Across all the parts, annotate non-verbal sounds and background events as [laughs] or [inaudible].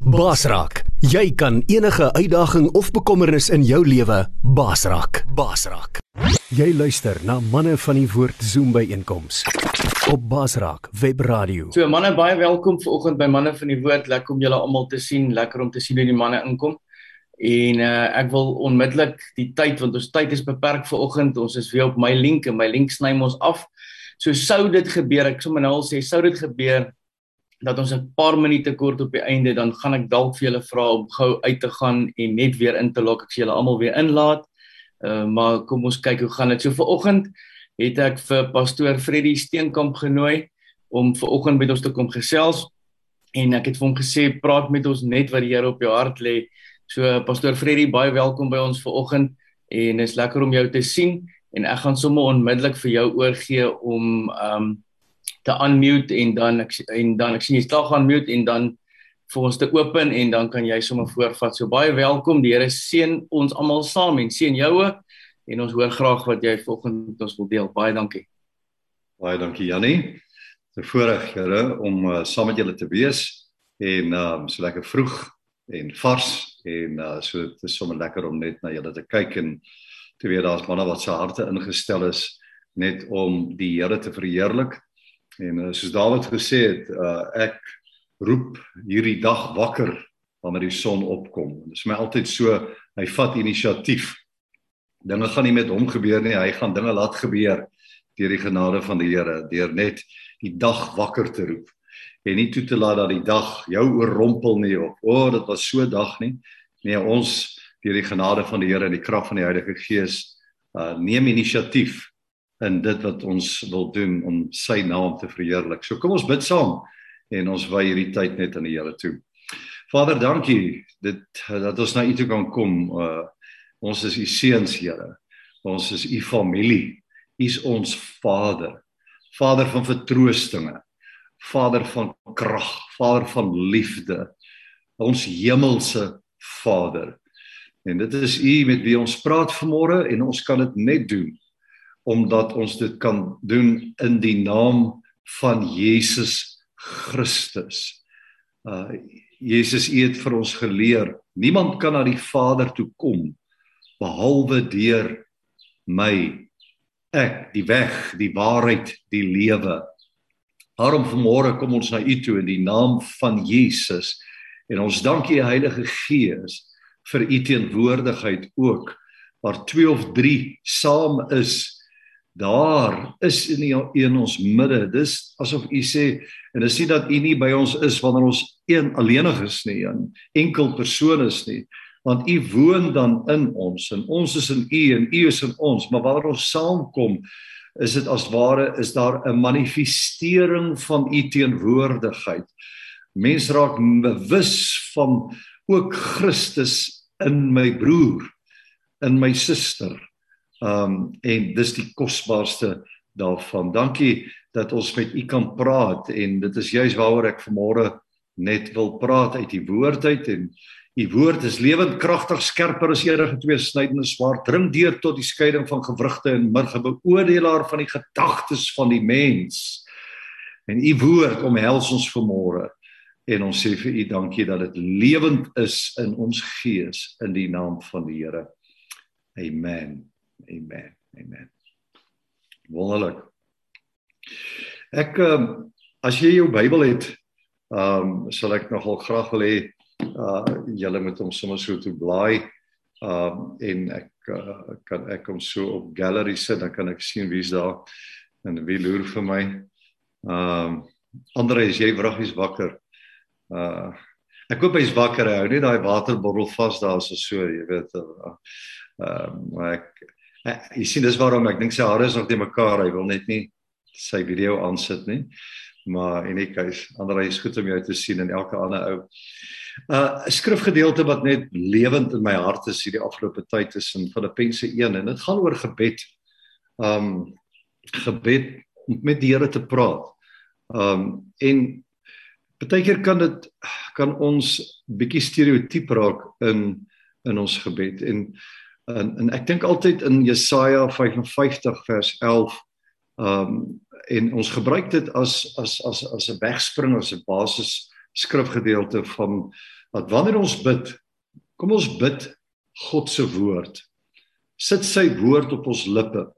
Basraak, jy kan enige uitdaging of bekommernis in jou lewe basraak. Basraak. Jy luister na manne van die woord Zoom by einkoms op Basraak Web Radio. So manne, baie welkom vanoggend by manne van die woord. Lekker om julle almal te sien. Lekker om te sien hoe die manne inkom. En uh, ek wil onmiddellik die tyd want ons tyd is beperk vanoggend. Ons is weer op my link en my link sny ons af. So sou dit gebeur, ek sommer nou al sê, sou dit gebeur dat ons 'n paar minute kort op die einde dan gaan ek dalk vir julle vra om gou uit te gaan en net weer in te lok. Ek sê julle almal weer inlaat. Uh, maar kom ons kyk hoe gaan dit. So vanoggend het ek vir pastoor Freddie Steenkamp genooi om vanoggend met ons te kom gesels en ek het vir hom gesê praat met ons net wat die Here op jou hart lê. So pastoor Freddie, baie welkom by ons vanoggend en is lekker om jou te sien en ek gaan sommer onmiddellik vir jou oorgee om um te unmute en dan ek en dan ek sien jy staan gaan mute en dan vir ons te open en dan kan jy sommer voorvat. So baie welkom. Die Here seën ons almal saam en seën jou ook en ons hoor graag wat jy volgende met ons wil deel. Baie dankie. Baie dankie Jannie. Te voorreg Here om uh, saam met julle te wees en um so lekker vroeg en vars en uh, so dit is sommer lekker om net na julle te kyk en te weet daar's manne wat se harte ingestel is net om die Here te verheerlik En uh, soos Dawid gesê het, uh, ek roep hierdie dag wakker wanneer die son opkom. Dit is my altyd so, hy vat inisiatief. Dinge gaan nie met hom gebeur nie, hy gaan dinge laat gebeur deur die genade van die Here, deur net die dag wakker te roep en nie toe te laat dat die dag jou oorrompel nie of o, oh, dit was so dag nie. Nee, ons deur die genade van die Here en die krag van die Heilige Gees uh neem inisiatief in dit wat ons wil doen om sy naam te verheerlik. So kom ons bid saam en ons wy hierdie tyd net aan die Here toe. Vader, dankie dit dat ons na U toe kan kom. Uh ons is U seuns, Here. Ons is U familie. U is ons Vader. Vader van vertroostinge. Vader van krag, Vader van liefde. Ons hemelse Vader. En dit is U met wie ons praat vanmôre en ons kan dit net doen omdat ons dit kan doen in die naam van Jesus Christus. Uh Jesus het vir ons geleer, niemand kan na die Vader toe kom behalwe deur my. Ek, die weg, die waarheid, die lewe. Daarom vanmôre kom ons na U toe in die naam van Jesus en ons dank U Heilige Gees vir U teenwoordigheid ook waar 2 of 3 saam is daar is in die, in ons midde. Dis asof u sê en dis nie dat u nie by ons is wanneer ons een alleenig is nie, 'n enkel persoon is nie, want u woon dan in ons en ons is in u en u is in ons, maar wanneer ons saamkom, is dit as ware is daar 'n manifestering van u teenwoordigheid. Mense raak bewus van ook Christus in my broer, in my suster Um en dis die kosbaarste daarvan. Dankie dat ons met u kan praat en dit is juis waaroor ek vanmôre net wil praat uit die woord uit en u woord is lewend kragtig skerper as enige twee snydende swaard dring deur tot die skeiding van gewrigte en murge beoordelaar van die gedagtes van die mens. En u woord omhels ons vanmôre en ons sê vir u dankie dat dit lewend is in ons gees in die naam van die Here. Amen. Amen. Amen. Wonderlik. Ek ehm as jy jou Bybel het, ehm um, sal ek nogal graag wil hê uh julle moet hom sommer so toe blaai. Ehm um, en ek uh, kan ek hom so op gallery sit, dan kan ek sien wie's daar en wie loer vir my. Ehm um, Andre, is jy vraggies wakker? Uh ek hoop hy's wakker. Hy hou net daai waterbottel vas daar so so, jy weet. Ehm uh, uh, ek Uh, jy sien dis waarom ek dink sy hare is nog te mekaar. Hy wil net nie sy video aansit nie. Maar en ek is ander is goed om jou te sien en elke ander ou. 'n uh, skrifgedeelte wat net lewend in my hart is hierdie afgelope tyd is in Filippense 1 en dit gaan oor gebed. Um gebed om met die Here te praat. Um en baie keer kan dit kan ons bietjie stereotiep raak in in ons gebed en en, en ek dink altyd in Jesaja 55 vers 11 um en ons gebruik dit as as as as 'n wegspring as 'n basis skrifgedeelte van dat wanneer ons bid, kom ons bid God se woord. Sit sy woord op ons lippe.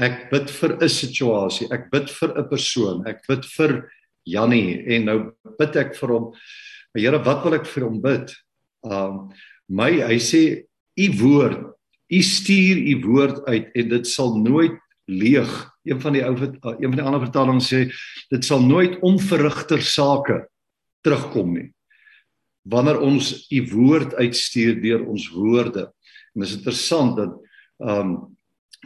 Ek bid vir 'n situasie, ek bid vir 'n persoon, ek bid vir Jannie en nou bid ek vir hom. Here, wat wil ek vir hom bid? Um my hy sê u woord, u stuur u woord uit en dit sal nooit leeg. Een van die ou een van die ander vertalings sê dit sal nooit onverrigter sake terugkom nie. Wanneer ons u woord uitstuur deur ons woorde. En is interessant dat ehm um,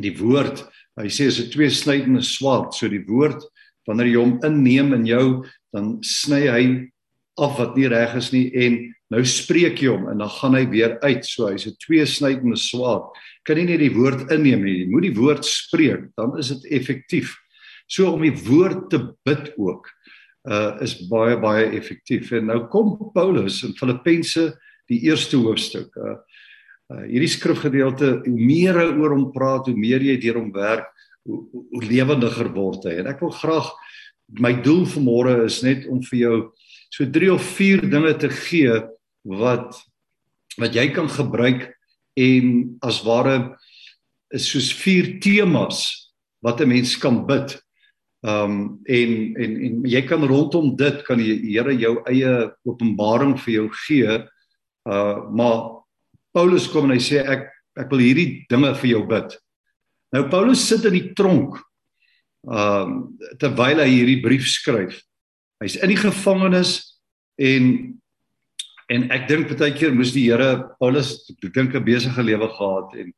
die woord, hy sê is 'n tweesnydende swaard, so die woord wanneer jy hom inneem in jou, dan sny hy af wat nie reg is nie en nou spreek jy hom en dan gaan hy weer uit. So hy's 'n tweesnydende swaard kan nie net die woord inneem nie, jy moet die woord spreek, dan is dit effektief. So om die woord te bid ook uh is baie baie effektief. En nou kom Paulus in Filippense die eerste hoofstuk. Uh, uh hierdie skrifgedeelte, hoe meer hy oor hom praat, hoe meer jy deur hom werk, hoe, hoe lewendiger word hy. En ek wil graag my doel vir môre is net om vir jou so 3 of 4 dinge te gee wat wat jy kan gebruik en as ware is soos vier temas wat 'n mens kan bid. Um en en en jy kan rondom dit kan die Here jou eie openbaring vir jou gee. Uh maar Paulus kom en hy sê ek ek wil hierdie dinge vir jou bid. Nou Paulus sit in die tronk. Um terwyl hy hierdie brief skryf. Hy's in die gevangenis en En ek dink baie keer moes die Here Paulus ek dink 'n besige lewe gehad en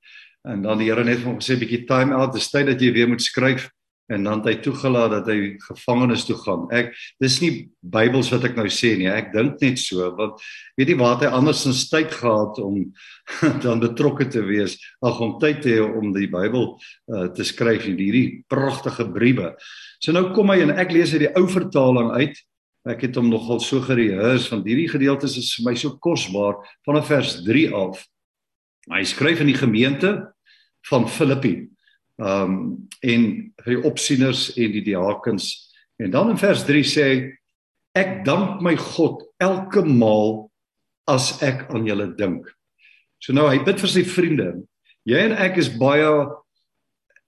en dan die Here net vir hom gesê bietjie time out, dis tyd dat jy weer moet skryf en dan het hy toegelaat dat hy gevangenes toe gaan. Ek dis nie Bybels wat ek nou sê nie. Ek dink net so want weet jy waar hy andersins tyd gehad om [laughs] dan betrokke te wees, ag om tyd te hê om die Bybel uh, te skryf in hierdie pragtige briewe. So nou kom hy en ek lees uit die ou vertaling uit Ek het hom nogal so gereheers want hierdie gedeeltes is vir my so kosbaar vanaf vers 3 af. Hy skryf in die gemeente van Filippi. Um en vir die opsieners en die diakens. En dan in vers 3 sê hy ek dank my God elke maal as ek aan julle dink. So nou hy bid vir sy vriende. Jy en ek is baie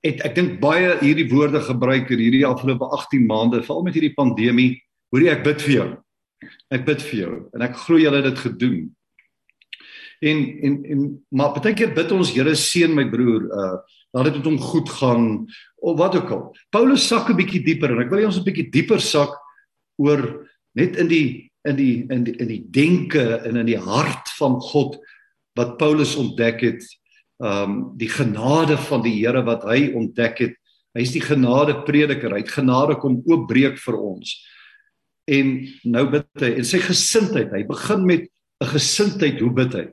het ek dink baie hierdie woorde gebruik in hierdie afgelope 18 maande, veral met hierdie pandemie Hoorie ek bid vir jou. Ek bid vir jou en ek glo jy het dit gedoen. En en en maar baie keer bid ons Here seën my broer, uh laat dit met hom goed gaan of wat ook al. Paulus sak 'n bietjie dieper en ek wil hê ons 'n bietjie dieper sak oor net in die in die in die in die denke en in die hart van God wat Paulus ontdek het. Um die genade van die Here wat hy ontdek het. Hy's die genade prediker. Hy het genade kom oopbreek vir ons en nou bid hy en sy gesindheid hy begin met 'n gesindheid hoe bid hy?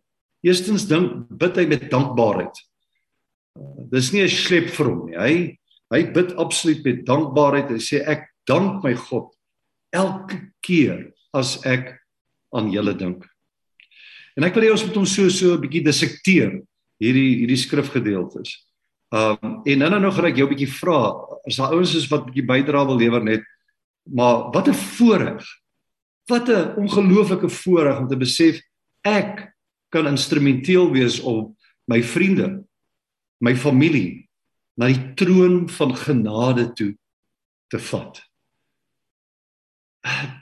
Eerstens dink bid hy met dankbaarheid. Dis nie 'n slep vir hom nie. Hy hy bid absoluut met dankbaarheid. Hy sê ek dank my God elke keer as ek aan julle dink. En ek wil hê ons moet hom so so 'n bietjie dissekteer hierdie hierdie skrifgedeeltes. Um en nou nou gaan ek jou 'n bietjie vra as daar ouens is wat 'n bietjie bydra wil lewer net Maar wat 'n voorreg. Wat 'n ongelooflike voorreg om te besef ek kan instrumenteel wees om my vriende, my familie na die troon van genade toe te vat.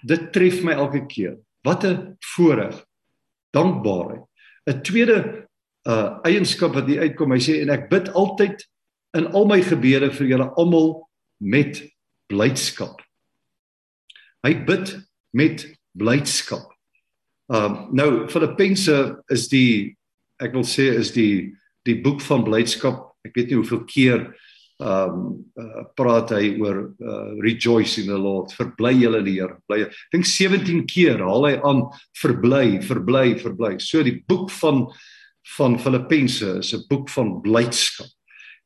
Dit tref my elke keer. Wat 'n voorreg. Dankbaarheid. 'n Tweede uh eienskap wat hier uitkom, hy sê en ek bid altyd in al my gebede vir julle almal met blydskap. Hy bid met blydskap. Um nou Filippense is die ek wil sê is die die boek van blydskap. Ek weet nie hoeveel keer um uh, praat hy oor uh, rejoice in the Lord. Verbly julle in die Here. Bly. Ek dink 17 keer haal hy aan verbly, verbly, verbly. So die boek van van Filippense is 'n boek van blydskap.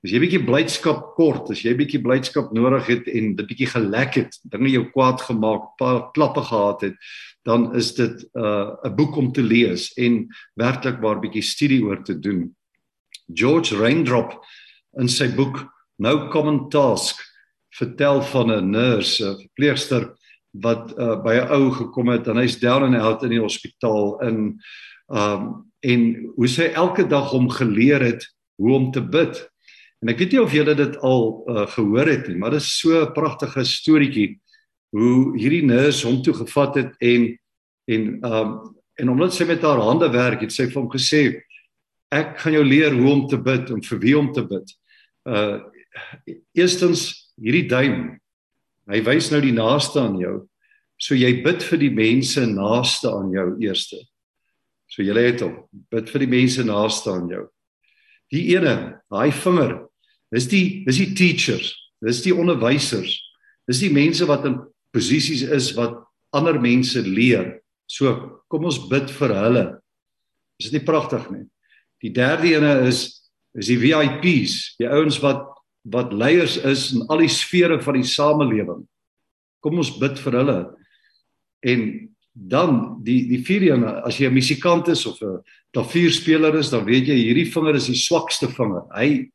As jy bietjie blydskap kort, as jy bietjie blydskap nodig het en dit bietjie gelek het, dinge jou kwaad gemaak, paar klappe gehad het, dan is dit 'n uh, 'n boek om te lees en werklik waar bietjie studie oor te doen. George Raindrop in sy boek No Common Task vertel van 'n nurse, 'n verpleegster wat uh, by 'n ou gekom het en hy's down and out in die hospitaal in um en hoe sy elke dag hom geleer het hoe om te bid. En ek weet nie of julle dit al uh, gehoor het nie, maar dit is so 'n pragtige storieetjie hoe hierdie nurse hom toe gevat het en en um en omdat sy met haar hande werk, het sy vir hom gesê ek gaan jou leer hoe om te bid en vir wie om te bid. Uh eerstens hierdie duim. Hy wys nou die naaste aan jou. So jy bid vir die mense naaste aan jou eerste. So jy het hom. Bid vir die mense naaste aan jou. Die ene, daai vinger, dis die dis die teachers, dis die onderwysers. Dis die mense wat in posisies is wat ander mense leer. So kom ons bid vir hulle. Is dit nie pragtig nie? Die derde ene is is die VIPs, die ouens wat wat leiers is in al die sfere van die samelewing. Kom ons bid vir hulle. En dan die die vierde een as jy 'n musikant is of 'n klavierspeler is, dan weet jy hierdie vinger is die swakste vinger. Hy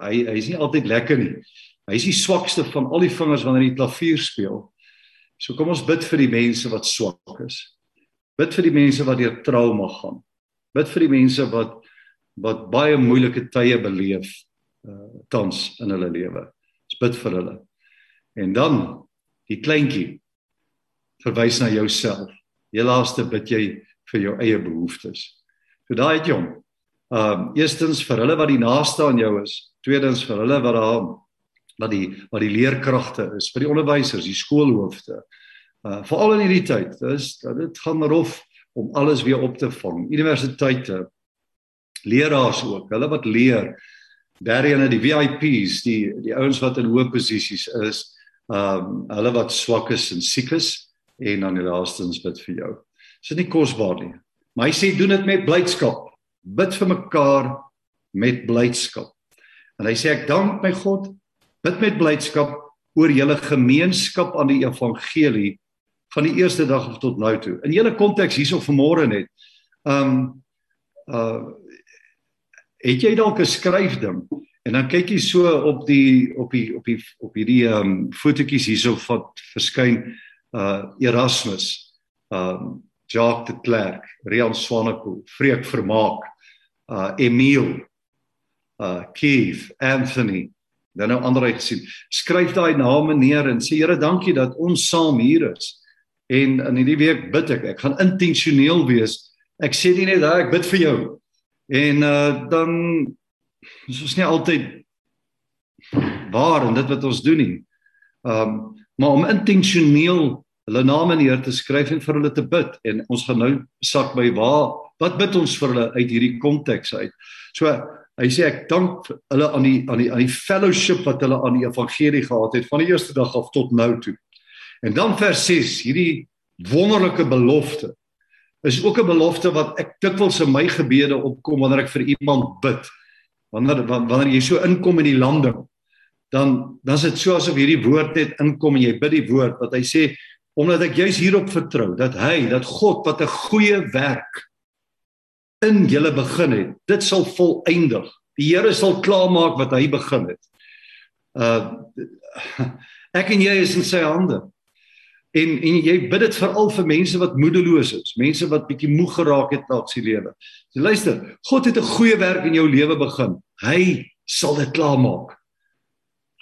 hy hy is nie altyd lekker nie. Hy is die swakste van al die vingers wanneer jy klavier speel. So kom ons bid vir die mense wat swak is. Bid vir die mense wat deur trauma gaan. Bid vir die mense wat wat baie moeilike tye beleef uh tans in hulle lewe. Ons bid vir hulle. En dan die kleintjie verwys na jouself. Jy laaste bid jy vir jou eie behoeftes. So daai het jy hom. Ehm um, eerstens vir hulle wat die naaste aan jou is, tweedens vir hulle wat daar wat die wat die leerkragte is, vir die onderwysers, die skoolhoofde. Uh veral in hierdie tyd, dis dit gaan rof om alles weer op te vang. Universiteite, leraars ook, hulle wat leer, daarin die VIPs, die die ouens wat in hoë posisies is, ehm um, hulle wat swak is en siek is, en dan die laastens bid vir jou. Dit is nie kosbaar nie. Maar hy sê doen dit met blydskap. Bid vir mekaar met blydskap. En hy sê ek dank my God, bid met blydskap oor julle gemeenskap aan die evangelie van die eerste dag tot nou toe. In julle konteks hierso vanmôre net. Um uh het jy dalk 'n skryfding en dan kyk jy so op die op die op die op hierdie um fotootjies hierso wat verskyn uh Erasmus, um Jacques de Klerk, Rian Swanepoel, Freek Vermaak, uh Emile, uh Keith, Anthony, dan nou ander uit gesien. Skryf daai name neer en sê Here, dankie dat ons saam hier is. En in hierdie week bid ek, ek gaan intentioneel wees. Ek sê nie net daai ek bid vir jou. En uh dan is ons nie altyd waar in dit wat ons doen nie. Um maar om intentioneel hulle name neer te skryf en vir hulle te bid en ons gaan nou sak by waar wat bid ons vir hulle uit hierdie konteks uit. So hy sê ek dank hulle aan die aan die aan die fellowship wat hulle aan die evangelie gehad het van die eerste dag af tot nou toe. En dan vers 6, hierdie wonderlike belofte is ook 'n belofte wat ek dikwels in my gebede opkom wanneer ek vir iemand bid. Wanneer wanneer jy so inkom in die landing dan dan is dit so asof hierdie woord net inkom en jy bid die woord wat hy sê omdat ek juis hierop vertrou dat hy dat God wat 'n goeie werk in julle begin het dit sal volëindig. Die Here sal klaarmaak wat hy begin het. Uh [laughs] ek en jy is in sy hande. En en jy bid dit veral vir mense wat moedeloos is mense wat bietjie moeg geraak het na sy lewe. Jy luister God het 'n goeie werk in jou lewe begin. Hy sal dit klaarmaak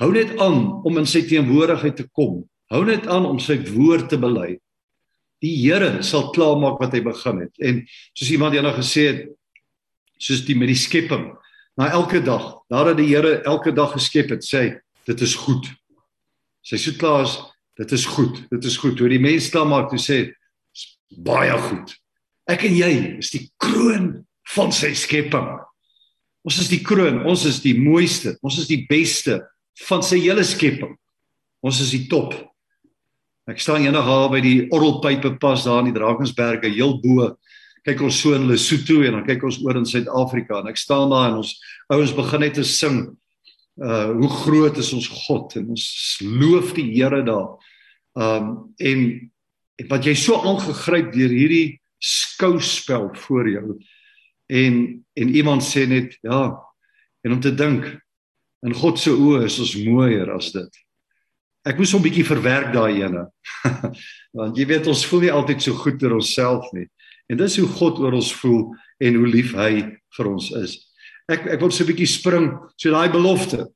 Hou net aan om in sy teenwoordigheid te kom. Hou net aan om sy woord te bely. Die Here sal klaarmaak wat hy begin het. En soos iemand eendag gesê het, soos die met die skepping, na elke dag, nadat die Here elke dag geskep het, sê hy, dit is goed. Sy sê klaar is, dit is goed. Dit is goed. Hoe die mens klaarmaak toe sê, baie goed. Ek en jy is die kroon van sy skepping. Ons is die kroon, ons is die mooiste, ons is die beste van sy hele skepping. Ons is die top. Ek staan eendag daar by die orrelpype pas daar in die Drakensberge heel bo. Kyk ons so in Lesotho en dan kyk ons oor in Suid-Afrika en ek staan daar en ons ouens begin net te sing. Uh hoe groot is ons God en ons loof die Here daar. Um en wat jy so aangegryp deur hierdie skouspel voor jou. En en iemand sê net ja en om te dink In God se oë is ons mooier as dit. ek moes hom bietjie verwerk daai ene. [laughs] Want jy weet ons voel nie altyd so goed oor onsself nie. En dis hoe God oor ons voel en hoe lief hy vir ons is. Ek ek wil so 'n bietjie spring so daai belofte.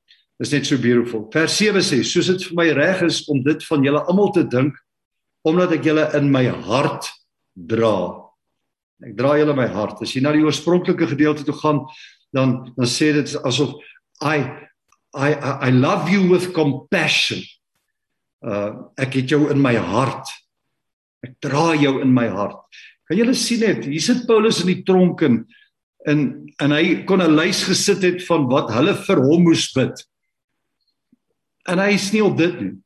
Is net so beautiful. Vers 7 sê: "Soos dit vir my reg is om dit van julle almal te dink, omdat ek julle in my hart dra." Ek dra julle in my hart. As jy na die oorspronklike gedeelte toe gaan, dan dan sê dit asof I I I love you with compassion. Uh ek het jou in my hart. Ek dra jou in my hart. Kan julle sien net, hier sit Paulus in die tronk en en en hy kon 'n lys gesit het van wat hulle vir hom moes bid. En hy is nie op dit nie.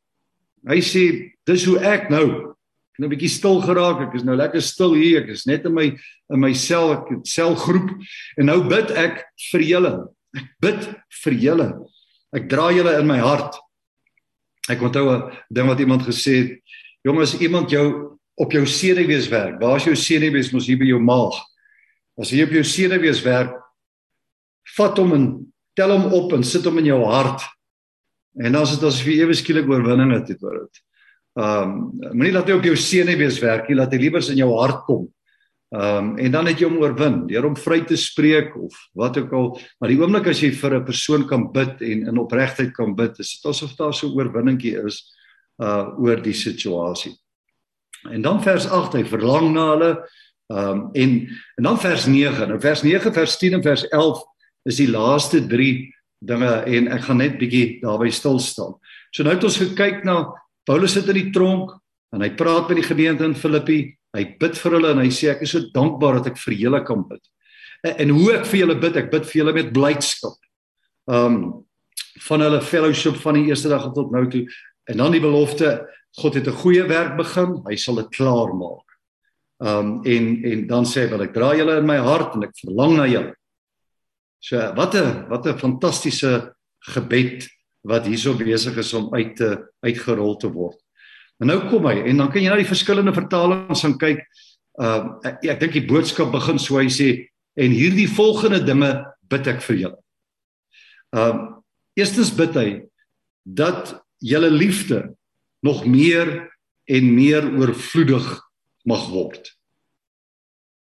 Hy sê dis hoe ek nou ek nou 'n bietjie stil geraak. Ek is nou lekker stil hier. Ek is net in my in my sel, ek het selgroep en nou bid ek vir julle. Ek bid vir julle. Ek dra julle in my hart. Ek onthou 'n ding wat iemand gesê het, jongens, iemand jou op jou senuwees werk. Waar is jou senuwees? Mos hier by jou maag. As jy op jou senuwees werk, vat hom en tel hom op en sit hom in jou hart. En dan is dit asof jy ewe skielik oorwinning het oor dit. Ehm um, moenie laat hy op jou senuwees werk nie, laat hy liewer in jou hart kom. Ehm um, en dan het jy hom oorwin deur hom vry te spreek of wat ook al. Maar die oomblik as jy vir 'n persoon kan bid en in opregtheid kan bid, is dit asof daar so 'n oorwinningkie is uh oor die situasie. En dan vers 8, hy verlang na hulle. Ehm um, en en dan vers 9. Nou vers 9, vers 10 en vers 11 is die laaste 3 dinge en ek gaan net bietjie daarby stil staan. So nou het ons gekyk na Paulus sit in die tronk en hy praat met die gemeente in Filippi. Hy bid vir hulle en hy sê ek is so dankbaar dat ek vir julle kan bid. En, en hoe ek vir julle bid, ek bid vir julle met blydskap. Um, van hulle fellowship van die eerste dag tot nou toe en dan die belofte God het 'n goeie werk begin, hy sal dit klaar maak. Um en en dan sê hy wil ek dra julle in my hart en ek verlang na julle. So wat 'n wat 'n fantastiese gebed wat hierso besig is om uit te uitgerol te word. En nou kom hy en dan kan jy na die verskillende vertalings gaan kyk. Um ek, ek dink die boodskap begin so hy sê en hierdie volgende dinge bid ek vir julle. Um eerstens bid hy dat julle liefde nog meer en meer oorvloedig mag word.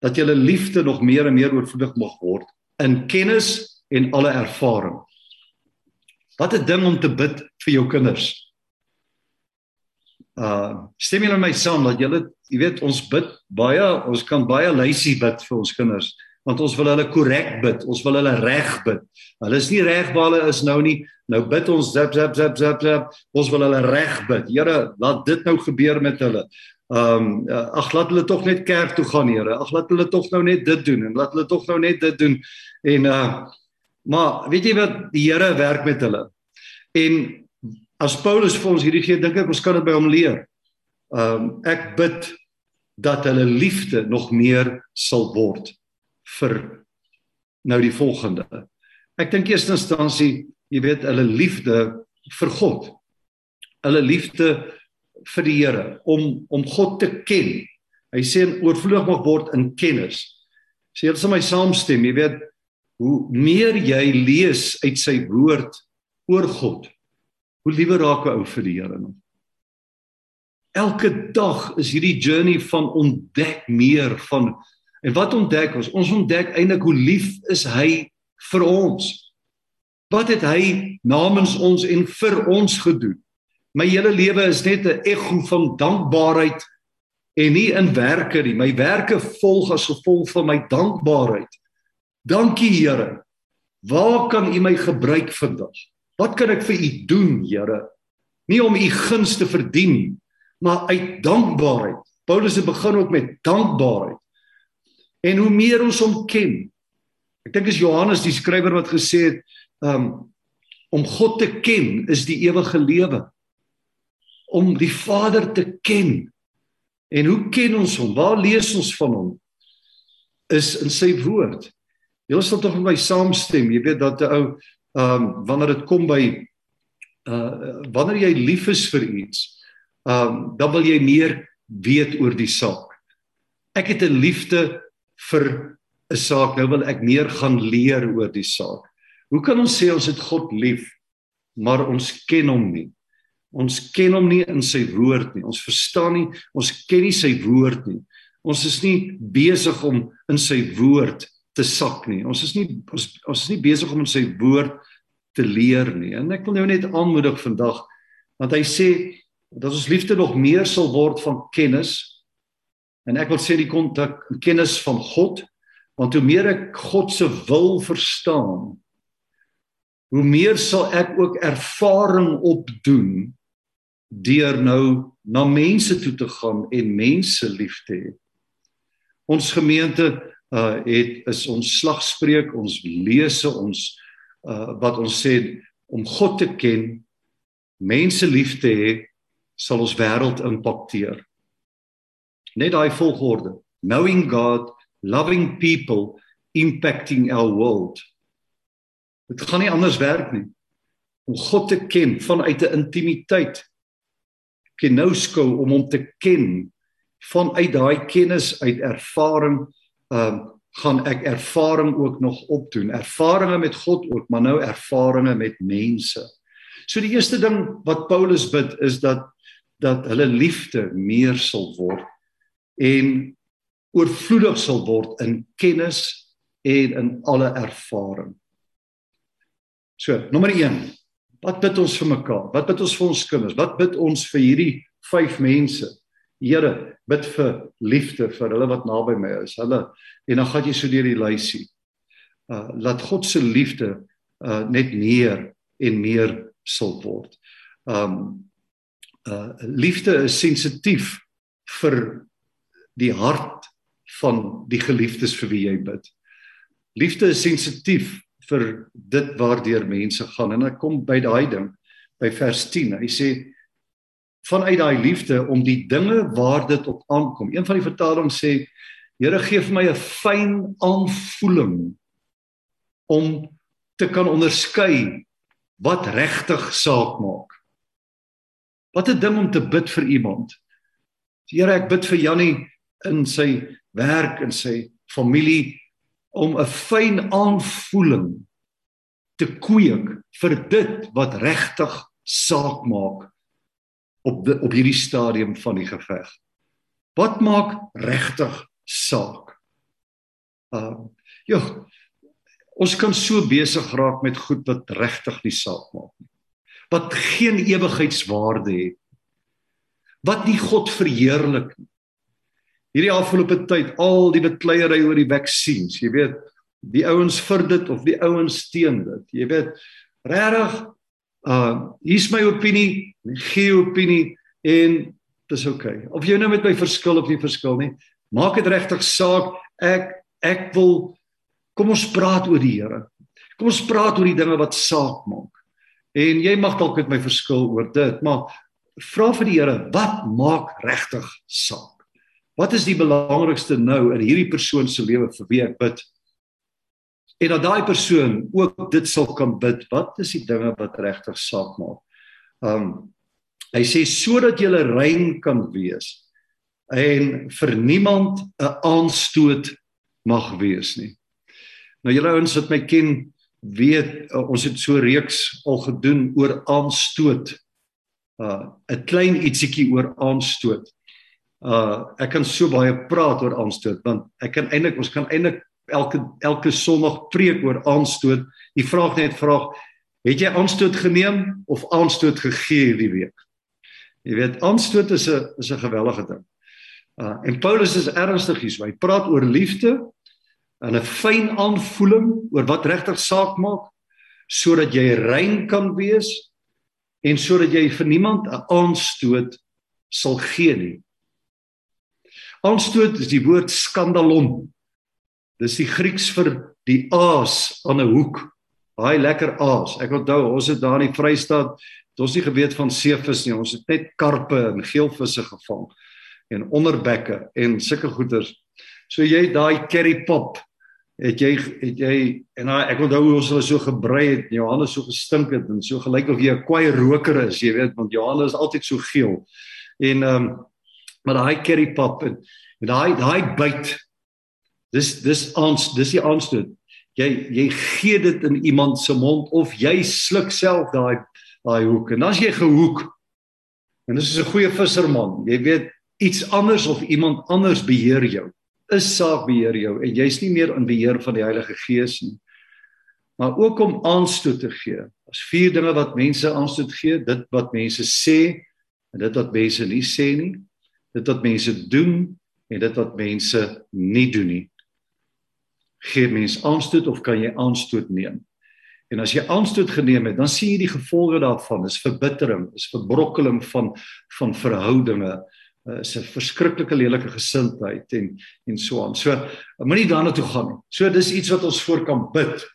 Dat julle liefde nog meer en meer oorvloedig mag word in kennis en alle ervaring. Wat 'n ding om te bid vir jou kinders. Uh stem julle my saam dat julle, jy weet, ons bid baie, ons kan baie lysie bid vir ons kinders want ons wil hulle korrek bid, ons wil hulle reg bid. Hulle is nie reg waar hulle is nou nie. Nou bid ons zap zap zap zap zap. Ons wil hulle reg bid. Here, laat dit nou gebeur met hulle. Ehm um, ag laat hulle tog net kerk toe gaan, Here. Ag laat hulle tog nou net dit doen en laat hulle tog nou net dit doen. En uh maar weet jy wat die Here werk met hulle. En as Paulus vir ons hierdie gee, dink ek ons kan dit by hom leer. Ehm um, ek bid dat hulle liefde nog meer sal word vir nou die volgende. Ek dink eers in instansie, jy weet, hulle liefde vir God. Hulle liefde vir die Here om om God te ken. Hy sê oorvloedig mag word in kennis. Sê jy sal my saamstem, jy weet, hoe meer jy lees uit sy woord oor God, hoe liewer raak 'n ou vir die Here nog. Elke dag is hierdie journey van ontdek meer van En wat ontdek ons? Ons ontdek eintlik hoe lief is hy vir ons. Wat het hy namens ons en vir ons gedoen? My hele lewe is net 'n ekko van dankbaarheid en nie in werke nie. My werke volg as gevolg van my dankbaarheid. Dankie Here. Waar kan U my gebruik vandag? Wat kan ek vir U doen, Here? Nie om U guns te verdien nie, maar uit dankbaarheid. Paulus het begin ook met dankbaarheid. En hoe meer ons hom ken. Ek dink is Johannes die skrywer wat gesê het um om God te ken is die ewige lewe. Om die Vader te ken. En hoe ken ons hom? Waar lees ons van hom? Is in sy woord. Jy sal tog met my saamstem. Jy weet dat 'n ou um wanneer dit kom by uh wanneer jy lief is vir iets, um dan wil jy meer weet oor die saak. Ek het 'n liefde vir 'n saak. Nou wil ek meer gaan leer oor die saak. Hoe kan ons sê ons het God lief, maar ons ken hom nie? Ons ken hom nie in sy woord nie. Ons verstaan nie, ons ken nie sy woord nie. Ons is nie besig om in sy woord te sak nie. Ons is nie ons ons is nie besig om sy woord te leer nie. En ek wil jou net aanmoedig vandag want hy sê dat ons liefde nog meer sal word van kennis en ek wil sê die kontak kennis van God want hoe meer ek God se wil verstaan hoe meer sal ek ook ervaring opdoen deur nou na mense toe te gaan en mense lief te hê. Ons gemeente uh het is ons slagspreuk, ons lese ons uh wat ons sê om God te ken, mense lief te hê, sal ons wêreld impakteer. Net daai volgorde. Knowing God, loving people, impacting our world. Dit gaan nie anders werk nie. Om God te ken vanuit 'n intimiteit kenoskou om hom te ken vanuit daai kennis uit ervaring ehm uh, gaan ek ervaring ook nog opdoen ervarings met God ook maar nou ervarings met mense so die eerste ding wat Paulus bid is dat dat hulle liefde meer sal word en oorvloedig sal word in kennis en in alle ervaring so nommer 1 Wat bid ons vir mekaar? Wat bid ons vir ons kinders? Wat bid ons vir hierdie vyf mense? Here, bid vir liefde vir hulle wat naby my is. Hulle en dan gaan jy so deur die lysie. Uh laat God se liefde uh net meer en meer sal word. Um uh liefde is sensitief vir die hart van die geliefdes vir wie jy bid. Liefde is sensitief vir dit waardeur mense gaan en ek kom by daai ding by vers 10 hy sê vanuit daai liefde om die dinge waar dit op aankom. Een van die vertalings sê Here gee vir my 'n fyn aanvoeling om te kan onderskei wat regtig saak maak. Wat 'n ding om te bid vir iemand. Here ek bid vir Jannie in sy werk en sy familie om 'n fyn aanvoeling te kweek vir dit wat regtig saak maak op die, op hierdie stadium van die geveg. Wat maak regtig saak? Uh ja, ons kan so besig raak met goed wat regtig nie saak maak nie. Wat geen ewigheidswaarde het. Wat nie God verheerlik nie hierdie afgelope tyd al die bekleierery oor die vaksines, jy weet, die ouens vir dit of die ouens teen dit. Jy weet, regtig uh hier's my opinie, gee opinie en dis oukei. Okay. Of jy nou met my verskil of nie verskil nie, maak dit regtig saak. Ek ek wil kom ons praat oor die Here. Kom ons praat oor die dinge wat saak maak. En jy mag dalk met my verskil oor dit, maar vra vir die Here, wat maak regtig saak? Wat is die belangrikste nou in hierdie persoon se lewe vir wie ek bid? En dat daai persoon ook dit sal kan bid. Wat is die dinge wat regtig saak maak? Um hy sê sodat jy rein kan wees en vir niemand 'n aanstoot mag wees nie. Nou julle ouens wat my ken, weet uh, ons het so reeks al gedoen oor aanstoot. Uh 'n klein ietsiekie oor aanstoot uh ek kan so baie praat oor aanstoot want ek kan eintlik ons kan eintlik elke elke sonderdag preek oor aanstoot. Die vraag net vraag, het jy aanstoot geneem of aanstoot gegee hierdie week? Jy weet aanstoot is 'n is 'n gewellige ding. Uh en Paulus is ernstig hier. Hy praat oor liefde en 'n fyn aanvoeling oor wat regtig saak maak sodat jy rein kan wees en sodat jy vir niemand 'n aanstoot sal gee nie. Aanstoot is die woord skandalon. Dis die Grieks vir die aas aan 'n hoek. Baie lekker aas. Ek onthou ons het daar in die Vrystaat, ons nie geweet van seevis nie. Ons het net karpe en geelvisse gevang en onderbekke en sulke goeters. So jy daai curry pop het jy het jy en ek onthou hoe ons hulle so gebrei het. Johannes so gestink het en so gelyk of jy 'n kwaai roker is, jy weet, want Johannes is altyd so geel. En ehm um, maar daai curry pap en daai daai byt dis dis ons dis die aanstoot jy jy gee dit in iemand se mond of jy sluk self daai daai hoek en as jy gehoek En dis is 'n goeie visserman. Jy weet iets anders of iemand anders beheer jou. Is saak beheer jou en jy's nie meer in beheer van die Heilige Gees nie. Maar ook om aanstoot te gee. Daar's vier dinge wat mense aanstoot gee, dit wat mense sê en dit wat mense nie sê nie, dit wat mense doen en dit wat mense nie doen nie. Gee mens aanstoot of kan jy aanstoot neem? En as jy aanstoot geneem het, dan sien jy die gevolge daarvan. Dis verbittering, is verbrokkeling van van verhoudinge, uh, is 'n verskriklike lelike gesindheid en en so aan. So moenie daarna toe gaan nie. So dis iets wat ons voor kan bid.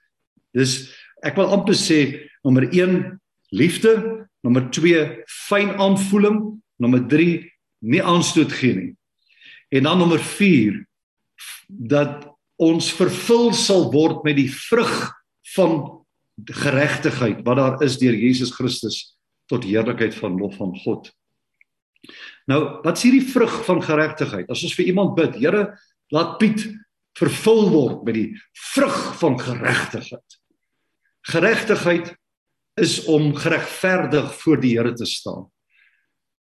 Dis ek wil amper sê nommer 1 liefde, nommer 2 fyn aanvoeling, nommer 3 nie aanstoot gee nie. En dan nommer 4 dat ons vervul sal word met die vrug van geregtigheid wat daar is deur Jesus Christus tot heerlikheid van lof van God. Nou, wat is hierdie vrug van geregtigheid? As ons vir iemand bid, Here, laat Piet vervul word met die vrug van geregtigheid. Geregtigheid is om geregverdig voor die Here te staan.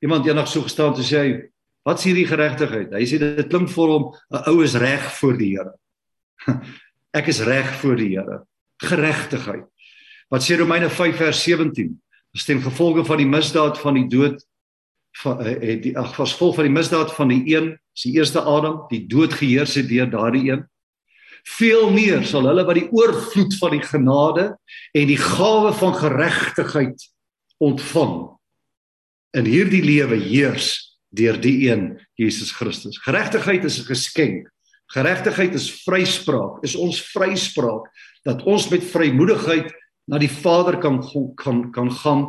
Iemand eendag so gestaan te sê, "Wat is hierdie geregtigheid?" Hy sê dit klink vir hom 'n ou is reg voor die Here. [laughs] Ek is reg voor die Here. Geregtigheid. Wat sê Romeine 5 vers 17? Dis ten gevolge van die misdaad van die dood van het eh, die ag was vol van die misdaad van die een, is die eerste Adam, die dood geheers het deur daardie een. Veel meer sal hulle wat die oorvloed van die genade en die gawe van geregtigheid ontvang in hierdie lewe heers deur die een Jesus Christus. Geregtigheid is 'n geskenk. Geregtigheid is vryspraak, is ons vryspraak dat ons met vrymoedigheid na die Vader kan kan kan gaan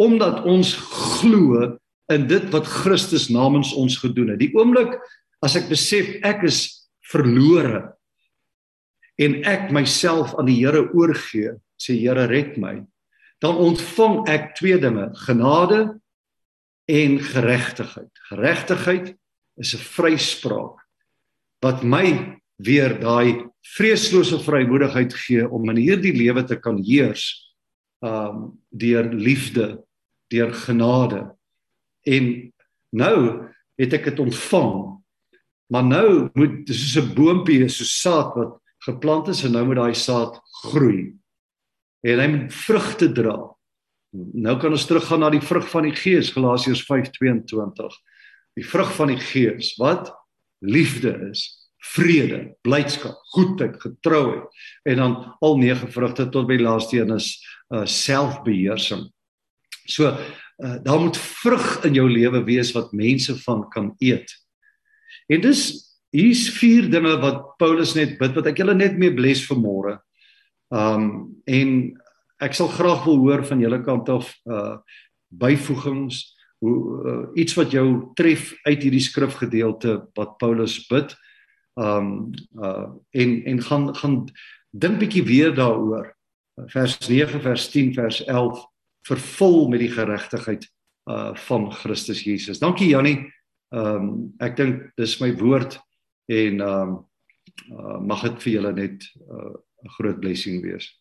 omdat ons glo in dit wat Christus namens ons gedoen het. Die oomblik as ek besef ek is verlore en ek myself aan die Here oorgee, sê Here red my, dan ontvang ek twee dinge, genade en geregtigheid. Geregtigheid is 'n vryspraak wat my weer daai vreeslose vrymoedigheid gee om in hierdie lewe te kan heers um deur liefde, deur genade. En nou het ek dit ontvang. Maar nou moet dis soos 'n boontjie, so saad wat geplant is en nou moet daai saad groei. En hy moet vrugte dra. Nou kan ons teruggaan na die vrug van die Gees, Galasiërs 5:22. Die vrug van die Gees wat liefde is, vrede, blydskap, goedheid, getrouheid en dan al nege vrugte tot by laaste een is uh selfbeheersing. So uh daar moet vrug in jou lewe wees wat mense van kan eet. En dis hier's vier dinge wat Paulus net bid wat ek julle net mee bless vir môre. Um en ek sal graag wil hoor van julle kant af uh byvoegings hoe uh, iets wat jou tref uit hierdie skrifgedeelte wat Paulus bid um uh en en gaan gaan dink bietjie weer daaroor vers 9 vers 10 vers 11 vervul met die geregtigheid uh van Christus Jesus. Dankie Jannie. Um ek dink dis my woord en um uh, mag dit vir julle net 'n uh, groot blessing wees.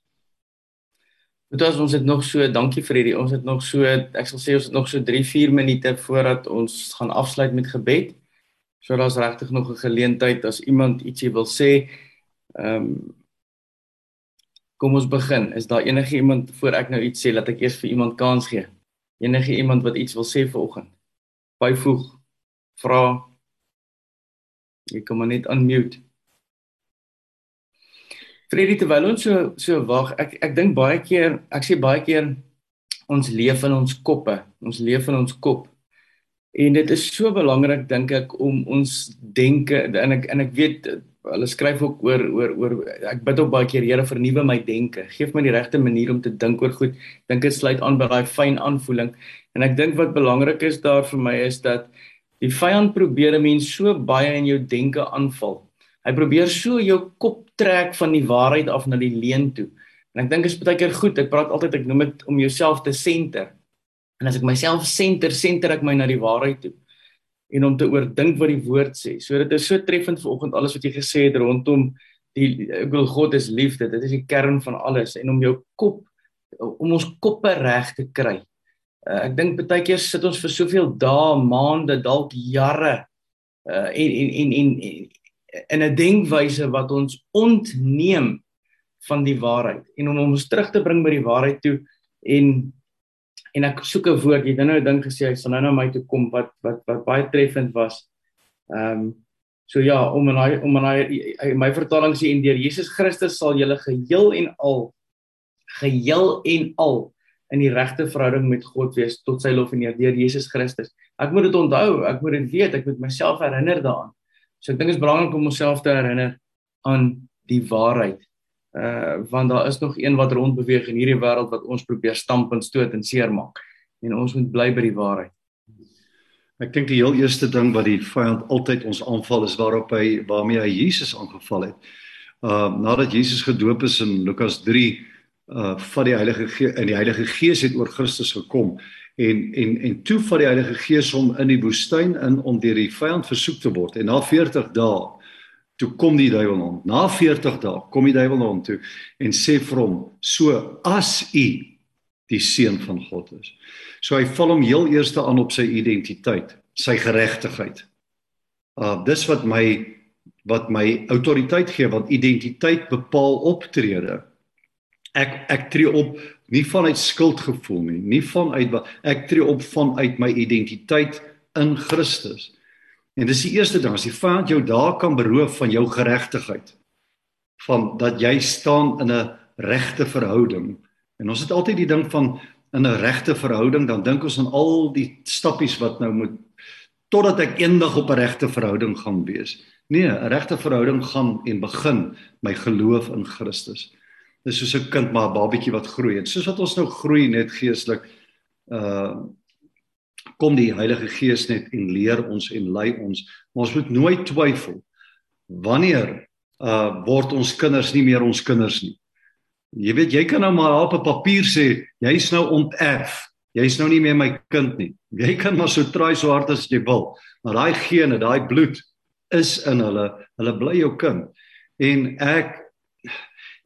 Dit was ons het nog so dankie vir hierdie ons het nog so ek sal sê ons het nog so 3 4 minute voordat ons gaan afsluit met gebed. So daar's regtig nog 'n geleentheid as iemand ietsie wil sê. Ehm um, Kom ons begin. Is daar enige iemand voor ek nou iets sê dat ek eers vir iemand kans gee? Enige iemand wat iets wil sê vanoggend? Byvoeg. Vra. Jy kom maar net unmute. Freddie terwyl ons so so wag, ek ek dink baie keer, ek sê baie keer ons leef in ons koppe. Ons leef in ons kop. En dit is so belangrik dink ek om ons denke en ek en ek weet hulle skryf ook oor oor oor ek bid ook baie keer Here vernuwe my denke. Geef my die regte manier om te dink oor goed. Dink dit sluit aan by daai fyn aanvoeling. En ek dink wat belangrik is daar vir my is dat die vyand probeer 'n mens so baie in jou denke aanval. Hy probeer so jou kop trek van die waarheid af na die leuen toe. En ek dink dit is baie keer goed. Ek praat altyd ek noem dit om jouself te senter. En as ek myself senter, senter ek my na die waarheid toe en om te oordink wat die woord sê. So dit is so treffend vanoggend alles wat jy gesê het rondom die ek wil God is liefde. Dit is die kern van alles en om jou kop om ons koppe reg te kry Uh, ek dink baie keer sit ons vir soveel dae, maande, dalk jare uh en en en en in 'n denkwyse wat ons ontneem van die waarheid en om ons terug te bring by die waarheid toe en en ek soek 'n woord jy het nou 'n ding gesê hy sal nou na my toe kom wat wat wat baie treffend was. Ehm um, so ja, om in hy om in hy my vertaling sê en deur Jesus Christus sal julle geheel en al geheel en al in die regte verhouding met God wees tot sy lof en eer deur Jesus Christus. Ek moet dit onthou, ek moet dit weet, ek moet myself herinner daaraan. So ek dink dit is belangrik om onsself te herinner aan die waarheid. Uh want daar is nog een wat rondbeweeg in hierdie wêreld wat ons probeer stamp en stoot en seermaak en ons moet bly by die waarheid. Ek dink die heel eerste ding wat die vyand altyd ons aanval is waarop hy waarmee hy Jesus aangeval het. Uh nadat Jesus gedoop is in Lukas 3 uh van die Heilige Gees in die Heilige Gees het oor Christus gekom en en en toe van die Heilige Gees hom in die woestyn in om deur die vyand versoek te word. En na 40 dae toe kom die duiwel hom na 40 dae kom die duiwel hom toe en sê vir hom so as u die seun van God is. So hy val hom heel eerste aan op sy identiteit sy geregtigheid. Uh dis wat my wat my autoriteit gee want identiteit bepaal optrede. Ek ek tree op nie vanuit skuldgevoel nie, nie vanuit ek tree op vanuit my identiteit in Christus. En dis die eerste ding, as die vyand jou daar kan beroof van jou geregtigheid, van dat jy staan in 'n regte verhouding. En ons het altyd die ding van in 'n regte verhouding, dan dink ons aan al die stappies wat nou moet totdat ek eendag op 'n regte verhouding gaan wees. Nee, 'n regte verhouding gaan en begin my geloof in Christus. Dis soos 'n kind maar 'n babatjie wat groei en soos wat ons nou groei net geestelik uh kom die Heilige Gees net en leer ons en lei ons. Maar ons moet nooit twyfel wanneer uh word ons kinders nie meer ons kinders nie. Jy weet jy kan nou maar op 'n papier sê jy's nou onterf. Jy's nou nie meer my kind nie. Jy kan maar so try so hard as jy wil, maar daai gene, daai bloed is in hulle. Hulle bly jou kind. En ek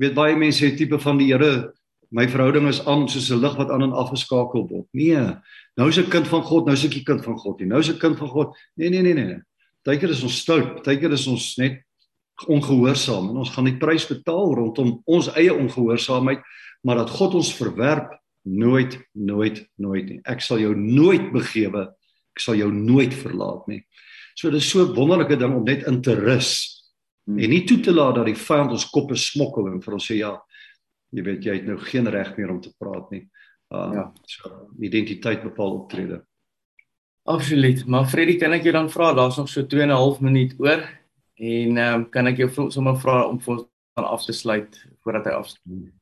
weet baie mense het tipe van die Here, my verhouding is aan soos 'n lig wat aan en afgeskakel word. Nee, nou is ek kind van God, nou is ek 'n kind van God. Nou is ek kind van God. Nee, nee, nee, nee. Partykeer is ons stout, partykeer is ons net ongehoorsaam en ons gaan die prys betaal rondom ons eie ongehoorsaamheid, maar dat God ons verwerp nooit, nooit, nooit nie. Ek sal jou nooit begewe. Ek sal jou nooit verlaat nie. So dis so 'n wonderlike ding om net in te rus Hmm. En nie toe te laat dat die vyand ons koppe smokkel en vir ons sê ja, jy weet jy het nou geen reg meer om te praat nie. Uh ja, so identiteit bepaal optrede. Absoluut. Maar Freddie, kan ek jou dan vra, daar's nog so 2 en 'n half minuut oor en ehm um, kan ek jou sommer vra om vir ons aan af te sluit voordat hy afsluit.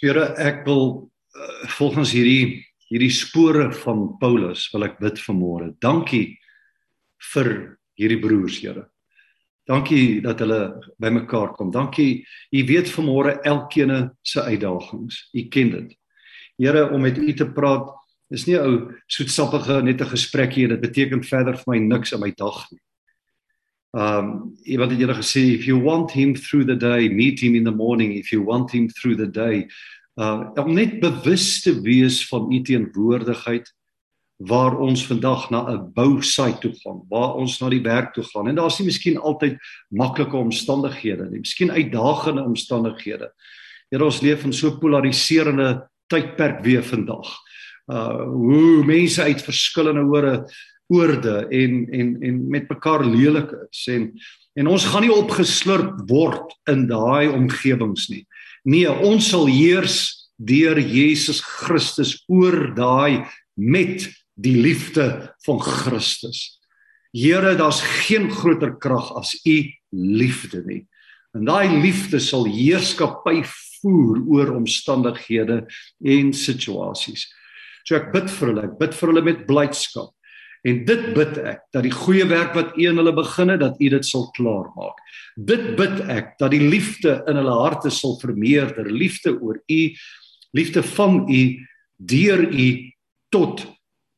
Here, ek wil uh, volgens hierdie hierdie spore van Paulus wil ek bid vanmôre. Dankie vir hierdie broers, Here. Dankie dat hulle bymekaar kom. Dankie. U weet vanmôre elkeen se uitdagings. U ken dit. Here om met u te praat is nie ou soetsappige net 'n gesprekkie en dit beteken verder vir my niks in my dag nie. Um iemand het julle gesê if you want him through the day, meet him in the morning if you want him through the day. Uh om net bewus te wees van u teenwoordigheid waar ons vandag na 'n bousite toe gaan, waar ons na die werk toe gaan. En daar's nie miskien altyd maklike omstandighede nie, miskien uitdagende omstandighede. Here ons leef in so polariserende tydperk weer vandag. Uh hoe mense uit verskillende oorde oorde en en en met mekaar lelik is en en ons gaan nie opgeslurp word in daai omgewings nie. Nee, ons sal heers deur Jesus Christus oor daai met die liefde van Christus. Here, daar's geen groter krag as u liefde nie. En daai liefde sal heerskappy voer oor omstandighede en situasies. So ek bid vir hulle, ek bid vir hulle met blydskap. En dit bid ek dat die goeie werk wat U in hulle begin het, dat U dit sal klaarmaak. Dit bid ek dat die liefde in hulle harte sal vermeerder, liefde oor U, liefde van U deur U tot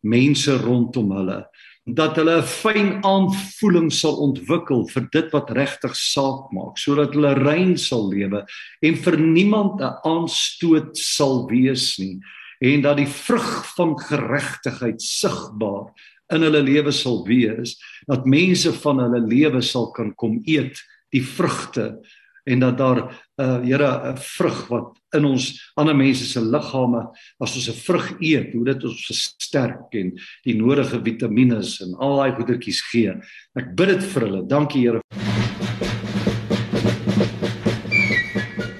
mense rondom hulle dat hulle 'n fyn aanvoeling sal ontwikkel vir dit wat regtig saak maak sodat hulle rein sal lewe en vir niemand 'n aanstoot sal wees nie en dat die vrug van geregtigheid sigbaar in hulle lewe sal wees dat mense van hulle lewe sal kan kom eet die vrugte en dat daar uh Here 'n vrug wat in ons ander mense se liggame as ons 'n vrug eet, hoe dit ons versterk en die nodige vitamiene en al daai goedertjies gee. Ek bid dit vir hulle. Dankie Here.